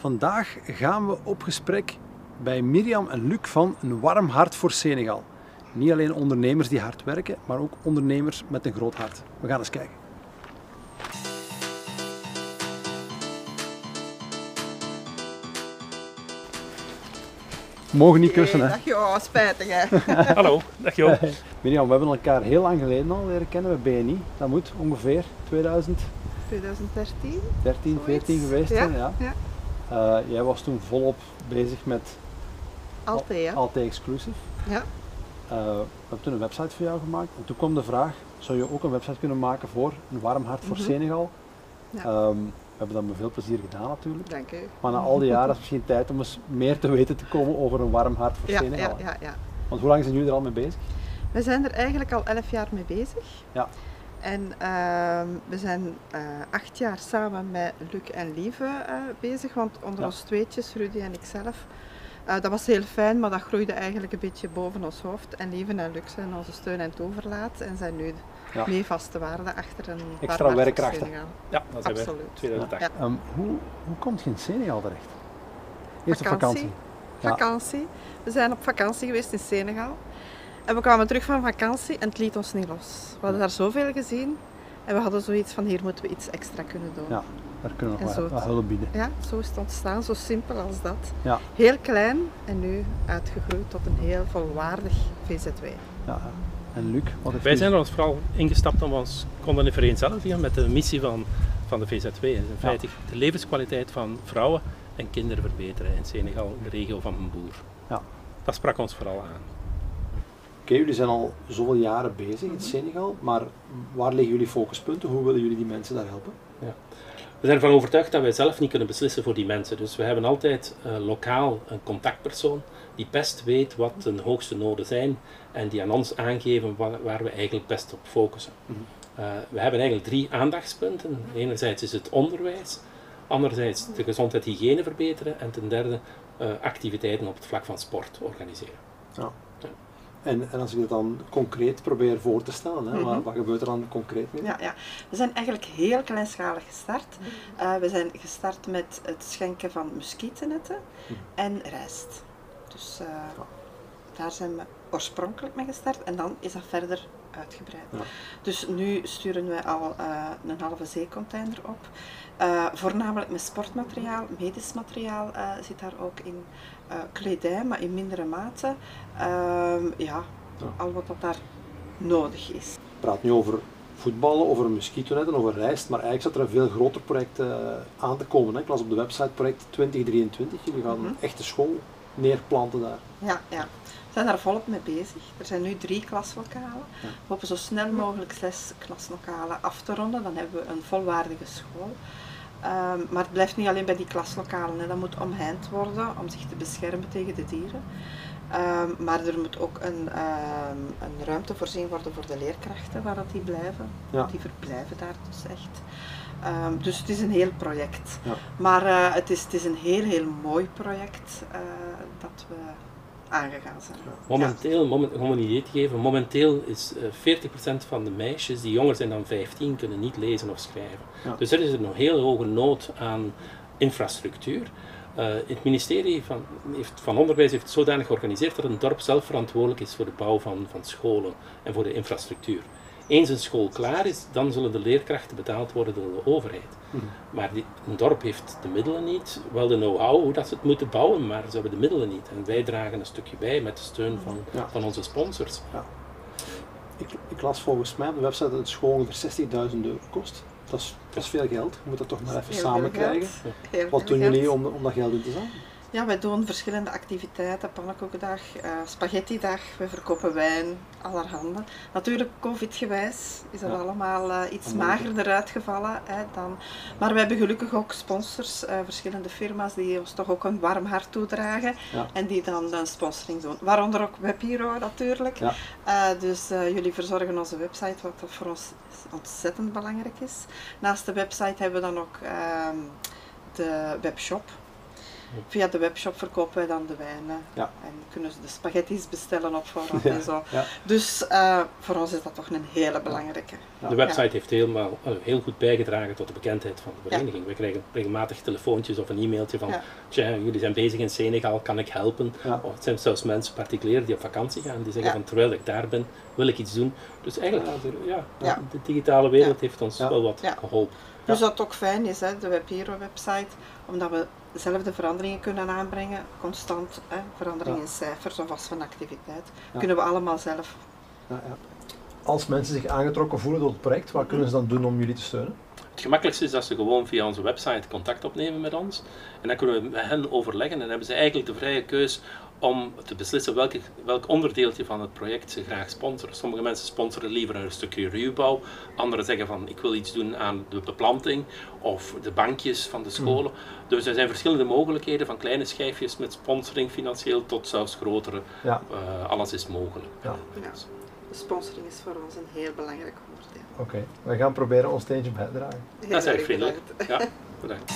Vandaag gaan we op gesprek bij Mirjam en Luc van Een Warm Hart voor Senegal. Niet alleen ondernemers die hard werken, maar ook ondernemers met een groot hart. We gaan eens kijken. Mogen niet kussen, hè? Dag joh, spijtig hè. Hallo, dag Jo. Mirjam, we hebben elkaar heel lang geleden al leren kennen bij BNI. Dat moet ongeveer 2013, 2013? 14 geweest ja, zijn. Ja. ja. Eh, jij was toen volop bezig met Altijd ja. Alt Exclusive. ja. Eh, we hebben toen een website voor jou gemaakt. En toen kwam de vraag, zou je ook een website kunnen maken voor een warm hart voor Mhm. Senegal? Ja. Ehm, we hebben dat met veel plezier gedaan natuurlijk. Dank u. Maar na al die jaren is het misschien tijd om eens meer te weten te komen over een warm hart voor Ja, Senegal. ja, ja, ja. Want hoe lang zijn jullie er al mee bezig? We zijn er eigenlijk al 11 jaar mee bezig. Ja. En ehm, we zijn eh, acht jaar samen met Luc en Lieve eh, bezig, want onder Ja. ons tweetjes, Rudy en ikzelf, eh dat was heel fijn, maar dat groeide eigenlijk een beetje boven ons hoofd. En Lieve en Luc zijn onze steun en toeverlaat en zijn nu Ja. mee vaste waarde achter een Extra werkkrachten. Senegal. Ja, dat zijn we. Absoluut. 2008. Ja. Ehm, hoe, hoe komt je in Senegal terecht? Eerst op Vakantie. vakantie. Ja. vakantie. We zijn op vakantie geweest in Senegal. En we kwamen terug van vakantie en het liet ons niet los. We hadden daar zoveel gezien en we hadden zoiets van hier moeten we iets extra kunnen doen. Ja, daar kunnen we En nog zo wat, wat hulp bieden. Ja, zo is het ontstaan, zo simpel als dat. Ja. Heel klein en nu uitgegroeid tot een heel volwaardig VZW. Ja. En Luc, wat heeft Wij u- zijn er ons vooral ingestapt om ons konden te vereenzelvigen met de missie van, van de VZW. In feite de levenskwaliteit van vrouwen en kinderen verbeteren in Senegal, in de regio van Mbour. Ja. Dat sprak ons vooral aan. Oké, jullie zijn al zoveel jaren bezig in Senegal, maar waar liggen jullie focuspunten? Hoe willen jullie die mensen daar helpen? We zijn ervan overtuigd dat wij zelf niet kunnen beslissen voor die mensen. Dus we hebben altijd lokaal een contactpersoon die best weet wat de hoogste noden zijn en die aan ons aangeven waar, waar we eigenlijk best op focussen. Mhm. Eh, we hebben eigenlijk drie aandachtspunten. Enerzijds is het onderwijs, anderzijds de gezondheid hygiëne verbeteren en ten derde eh, activiteiten op het vlak van sport organiseren. En, en als ik dat dan concreet probeer voor te stellen, hè, wat, Mhm. wat gebeurt er dan concreet mee? Ja, ja. We zijn eigenlijk heel kleinschalig gestart. Eh, we zijn gestart met het schenken van muskietennetten Mhm. en rijst. Dus eh, daar zijn we oorspronkelijk mee gestart en dan is dat verder uitgebreid. Ja. Dus nu sturen we al eh, een halve zeecontainer op. Eh, voornamelijk met sportmateriaal, medisch materiaal eh, zit daar ook in. Kledij, maar in mindere mate. Ehm, ja, al wat dat daar nodig is. Ik praat nu over voetballen, over mosquitonetten, over rijst, maar eigenlijk zat er een veel groter project aan te komen. Hè. Ik las op de website project 2023, jullie gaan Mhm. een echte school neerplanten daar. Ja, ja. We zijn daar volop mee bezig. Er zijn nu drie klaslokalen. Ja. We hopen zo snel mogelijk zes klaslokalen af te ronden. Dan hebben we een volwaardige school. Ehm, maar het blijft niet alleen bij die klaslokalen. Hè. Dat moet omheind worden om zich te beschermen tegen de dieren. Ehm, maar er moet ook een, ehm, een ruimte voorzien worden voor de leerkrachten waar dat die blijven. Ja. Die verblijven daar dus echt. Ehm, dus het is een heel project. Ja. Maar eh, het, is, het is een heel, heel mooi project eh, dat we aangegaan zijn. Momenteel, moment, om een idee te geven, momenteel is eh 40% van de meisjes die jonger zijn dan 15 kunnen niet lezen of schrijven. Ja. Dus er is er nog heel hoge nood aan infrastructuur. Eh, het ministerie van, heeft, van Onderwijs heeft het zodanig georganiseerd dat een dorp zelf verantwoordelijk is voor de bouw van, van scholen en voor de infrastructuur. Eens een school klaar is, dan zullen de leerkrachten betaald worden door de overheid. Mhm. Maar die, een dorp heeft de middelen niet, wel de know-how hoe dat ze het moeten bouwen, maar ze hebben de middelen niet. En wij dragen een stukje bij met de steun van, Ja. van onze sponsors. Ik, ik las volgens mij op de website dat het school ongeveer 60.000 euro kost. Dat is, dat is veel geld. Je moet dat toch maar even samen krijgen. Wat doen jullie om, om dat geld in te zamelen? Ja, wij doen verschillende activiteiten, pannenkoekendag, eh spaghettidag, we verkopen wijn, allerhande. Natuurlijk, covid-gewijs is dat Ja. allemaal eh, iets magerder uitgevallen hè, dan. Maar we hebben gelukkig ook sponsors, eh, verschillende firma's die ons toch ook een warm hart toedragen Ja. en die dan een sponsoring doen. Waaronder ook WebHero natuurlijk. Ja. Dus jullie verzorgen onze website, wat voor ons ontzettend belangrijk is. Naast de website hebben we dan ook ehm, de webshop. Via de webshop verkopen wij dan de wijnen. Ja. En kunnen ze de spaghetti's bestellen op voorhand en zo. Ja. Dus eh, voor ons is dat toch een hele belangrijke. De website heeft helemaal, eh, heel goed bijgedragen tot de bekendheid van de vereniging. We krijgen regelmatig telefoontjes of een e-mailtje van Ja. "Tja, jullie zijn bezig in Senegal, kan ik helpen? Ja. Of het zijn zelfs mensen, particulier, die op vakantie gaan, die zeggen Ja. van terwijl ik daar ben, wil ik iets doen. Dus eigenlijk, ja, Ja. de digitale wereld Ja. heeft ons Ja. wel wat Ja. geholpen. Dus dat ook fijn is, hè, de Webhero website, omdat we zelf de veranderingen kunnen aanbrengen, constant hè, veranderingen Ja. in cijfers of als van activiteit, Ja. kunnen we allemaal zelf. Ja, ja. Als mensen zich aangetrokken voelen tot het project, wat kunnen ze dan doen om jullie te steunen? Het gemakkelijkste is dat ze gewoon via onze website contact opnemen met ons. En dan kunnen we met hen overleggen en dan hebben ze eigenlijk de vrije keus om te beslissen welke, welk onderdeeltje van het project ze graag sponsoren. Sommige mensen sponsoren liever een stukje ruwbouw, anderen zeggen van ik wil iets doen aan de beplanting of de bankjes van de scholen. Dus er zijn verschillende mogelijkheden, van kleine schijfjes met sponsoring financieel tot zelfs grotere. Ja, Eh, alles is mogelijk. Ja. Ja. De sponsoring is voor ons een heel belangrijk onderdeel. oké. We gaan proberen ons steentje bij te dragen. Heel Dat is erg erg vriendelijk. bedankt. Ja, bedankt.